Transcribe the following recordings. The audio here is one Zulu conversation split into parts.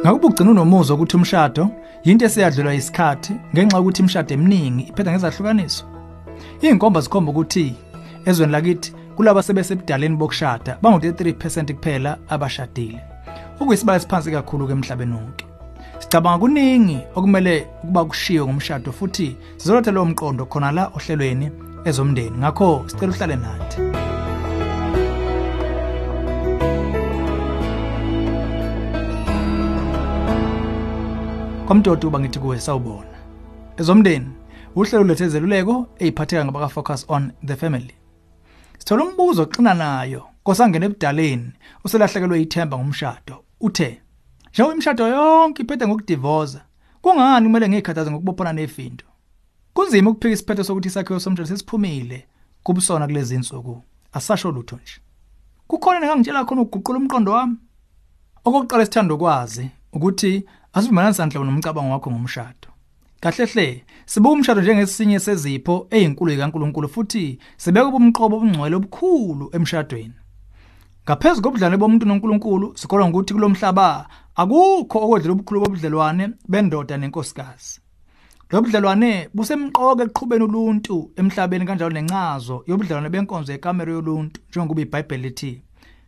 Ngakuba ugcina unomuzwa ukuthi umshado yinto esiyadlulwa isikhathi ngenxa yokuthi imishado eminingi iphetha ngezahlukaniso. Iy'nkomba zikhomba ukuthi ezweni lakithi kulaba sebesebudaleni bokushada bangu-33% kuphela abashadile. Okuyisibalo esiphansi kakhulu-ke emhlabeni wonke. Sicabanga kuningi okumele ukuba kushiwo ngomshado futhi sizoletha lowo mqondo khona la ohlelweni ezomndeni. Ngakho sicela uhlale nathi. Kwamdodo uba ngithi kuwe sawubona. Ezomndeni uhlelo lethe zeluleko eziphatheka ngabaka focus on the family. Sithola umbuzo oxina nayo kosangena ebudaleni uselahlekelwe ithemba ngomshado. Uthe Njengoba imishado yonke iphethe ngokudivorce, kungani kumele ngikhathaze ngokubophana nefinto? Kunzima ukuphika isiphetho sokuthi isakhiwo somshado sesiphumile kubusona kulezi insuku. Asasho lutho nje. Kukhona engangitshela khona ukuguqula umqondo wami. Okokuqala sithanda ukwazi ukuthi asivumelani sandla nomcabango wakho ngomshado. Kahle hle, sibuka umshado njengesinye sezipho ezinkulu zikaNkuluNkulu futhi sibeka ubumqobo obungcwele obukhulu emshadweni. Ngaphezulu kobudlane bomuntu noNkulunkulu, sikholwa ukuthi kulomhlaba akukho okwedlula ubukhulu bobudlelwane bendoda nenkosikazi. Lo budlelwane busemqoka ekuqhubeni uluntu emhlabeni kanjalo nencazo yobudlelwane benkonzo yekamero yoluntu njengoba iBhayibheli lithi.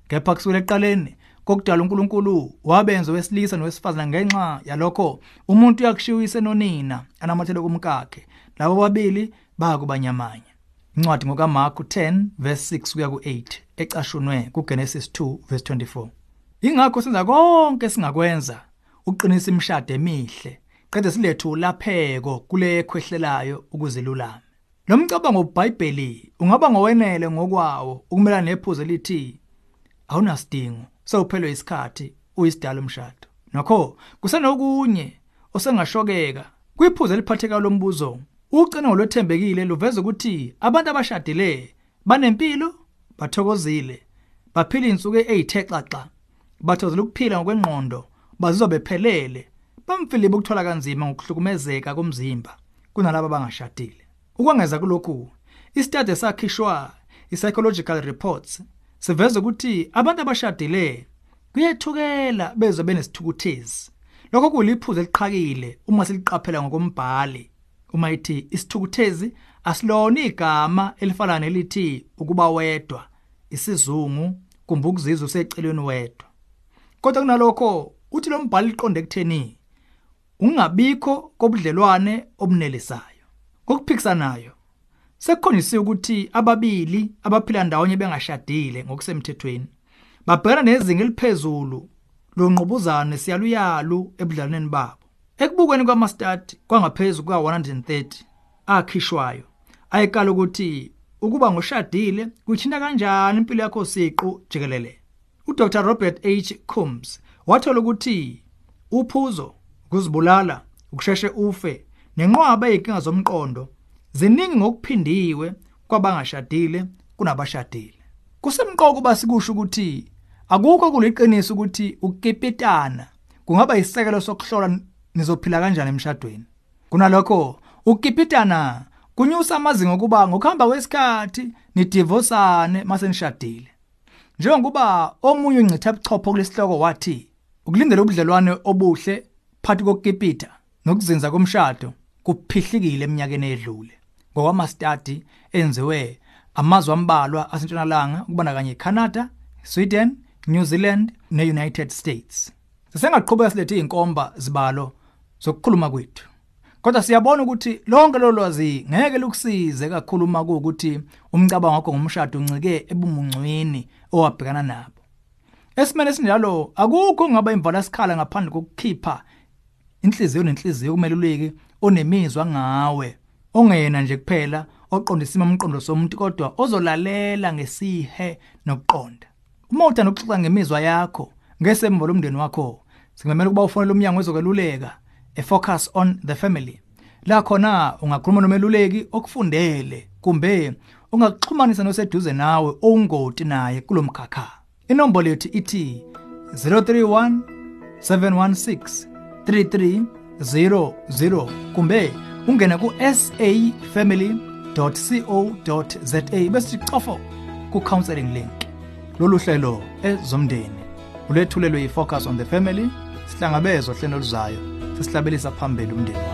Kepha kusukela eqaleni kokudala uNkulunkulu wabenza wesilisa nowesifazana ngenxa yalokho umuntu uyakushiyisa nonina anamathele kumkakhe. Labo babili bakubanyamanye incwadi ngokaMarku 10 verse 6 kuya ku8 ecashunwe kuGenesis 2 verse 24 ingakho senza konke singakwenza uqinisa imishado emihle qede silethe ulapheko kule khwehlelayo ukuzelulama lo mcabango weBhayibheli ungaba ngowenele ngokwawo ukumelana nephuzo lithi awunasidingo. Sewuphelwe isikhathi uyisidala umshado. Nokho kusenokunye osengashokeka. Kwiphuzo eliphatheka lombuzo ucene lwethembekile luveza ukuthi abantu abashadile banempilo bathokozile baphila insuku ezithe xaxa bathozela ukuphila ngokwengqondo bazizwa bephelele bamfilibe ukuthola kanzima ngokuhlukumezeka komzimba kunalabo abangashadile. Ukwengeza kulokhu istudy sakhishwa i-psychological reports siveza ukuthi abantu abashadile kuyethukela bezwe benesithukuthezi. Lokho kuliphuzu eliqhakile uma siliqaphela ngokombhali uma ithi isithukuthezi asilona igama elifana nelithi ukuba wedwa isizungu kumbe ukuzizwa usecelweni wedwa. Kodwa kunalokho uthi lo mbhalo liqonde kutheni ungabikho kobudlelwane obunelisayo ngokuphikisanayo sekukhonjisiwe ukuthi ababili abaphila ndawonye bengashadile ngokusemthethweni babhekana nezinga eliphezulu lonqubuzane siyaluyalu ebudlalweni babo. Ekubukweni kwamastati kwangaphezulu kwa-130 akhishwayo ayekala ukuthi ukuba ngoshadile kuyithinta kanjani impilo yakho siqu jikelele. uDr. Robert H. Combs wathola ukuthi uphuzo ukuzibulala ukusheshe ufe nenqwaba ezinkinga zomqondo ziningi ngokuphindiwe kwabangashadile kunabashadile. Kusemqoko kuba sikusho ukuthi akukho kuliqiniso ukuthi ukukipitana kungaba isisekelo sokuhlola nizophila kanjani emshadweni. Kunalokho ukukipitana kunyusa amazinga okuba ngokuhamba kwesikhathi nidivosane mase nishadile. Njengoba omunye uncitha ebuchopho kulesihloko wathi ukulindela ubudlelwane obuhle phakathi kokukipita nokuzinza komshado kuphihlikile eminyakeni edlule. Ngokwamastadi enziwe amazwe ambalwa asentshonalanga kubandakanya iCanada, Sweden, New Zealand neUnited States. Sisengaqhubeka silethe izinkomba zibalo zokukhuluma kwethu. Kodwa siyabona ukuthi lonke lo lwazi ngeke lukusize kakhulu uma kuukuthi umcabango wakho ngomshado uncike ebumungcwini owabhekana nabo. Esimene esinjalo akukho ngaba imvala sikhala ngaphandle kokukhipha inhliziyo nenhliziyo kumeluleki onemizwa ngawe ongena nje kuphela oqondisima umqondo somuntu kodwa ozolalela ngesihe nokuqonda. Uma uthanda ukuxoxa ngemizwa yakho ngesemvo lomndeni wakho singamela ukuba ufonele umnyango wezokweluleka a focus on the family. La khona ungakhuluma nomeluleki okufundele kumbe ungaxhumanisa noseduze nawe ongoti naye kulomkhakha inombolo yethu ithi 031 716 3300 kumbe ungena ku safamily.co.za bese cofa ku counseling link. Lolu hlelo ezomndeni ulethulelwe yifocus on the family sihlangabezwa hlelo luzayo sesihlabelisa phambili umndeni.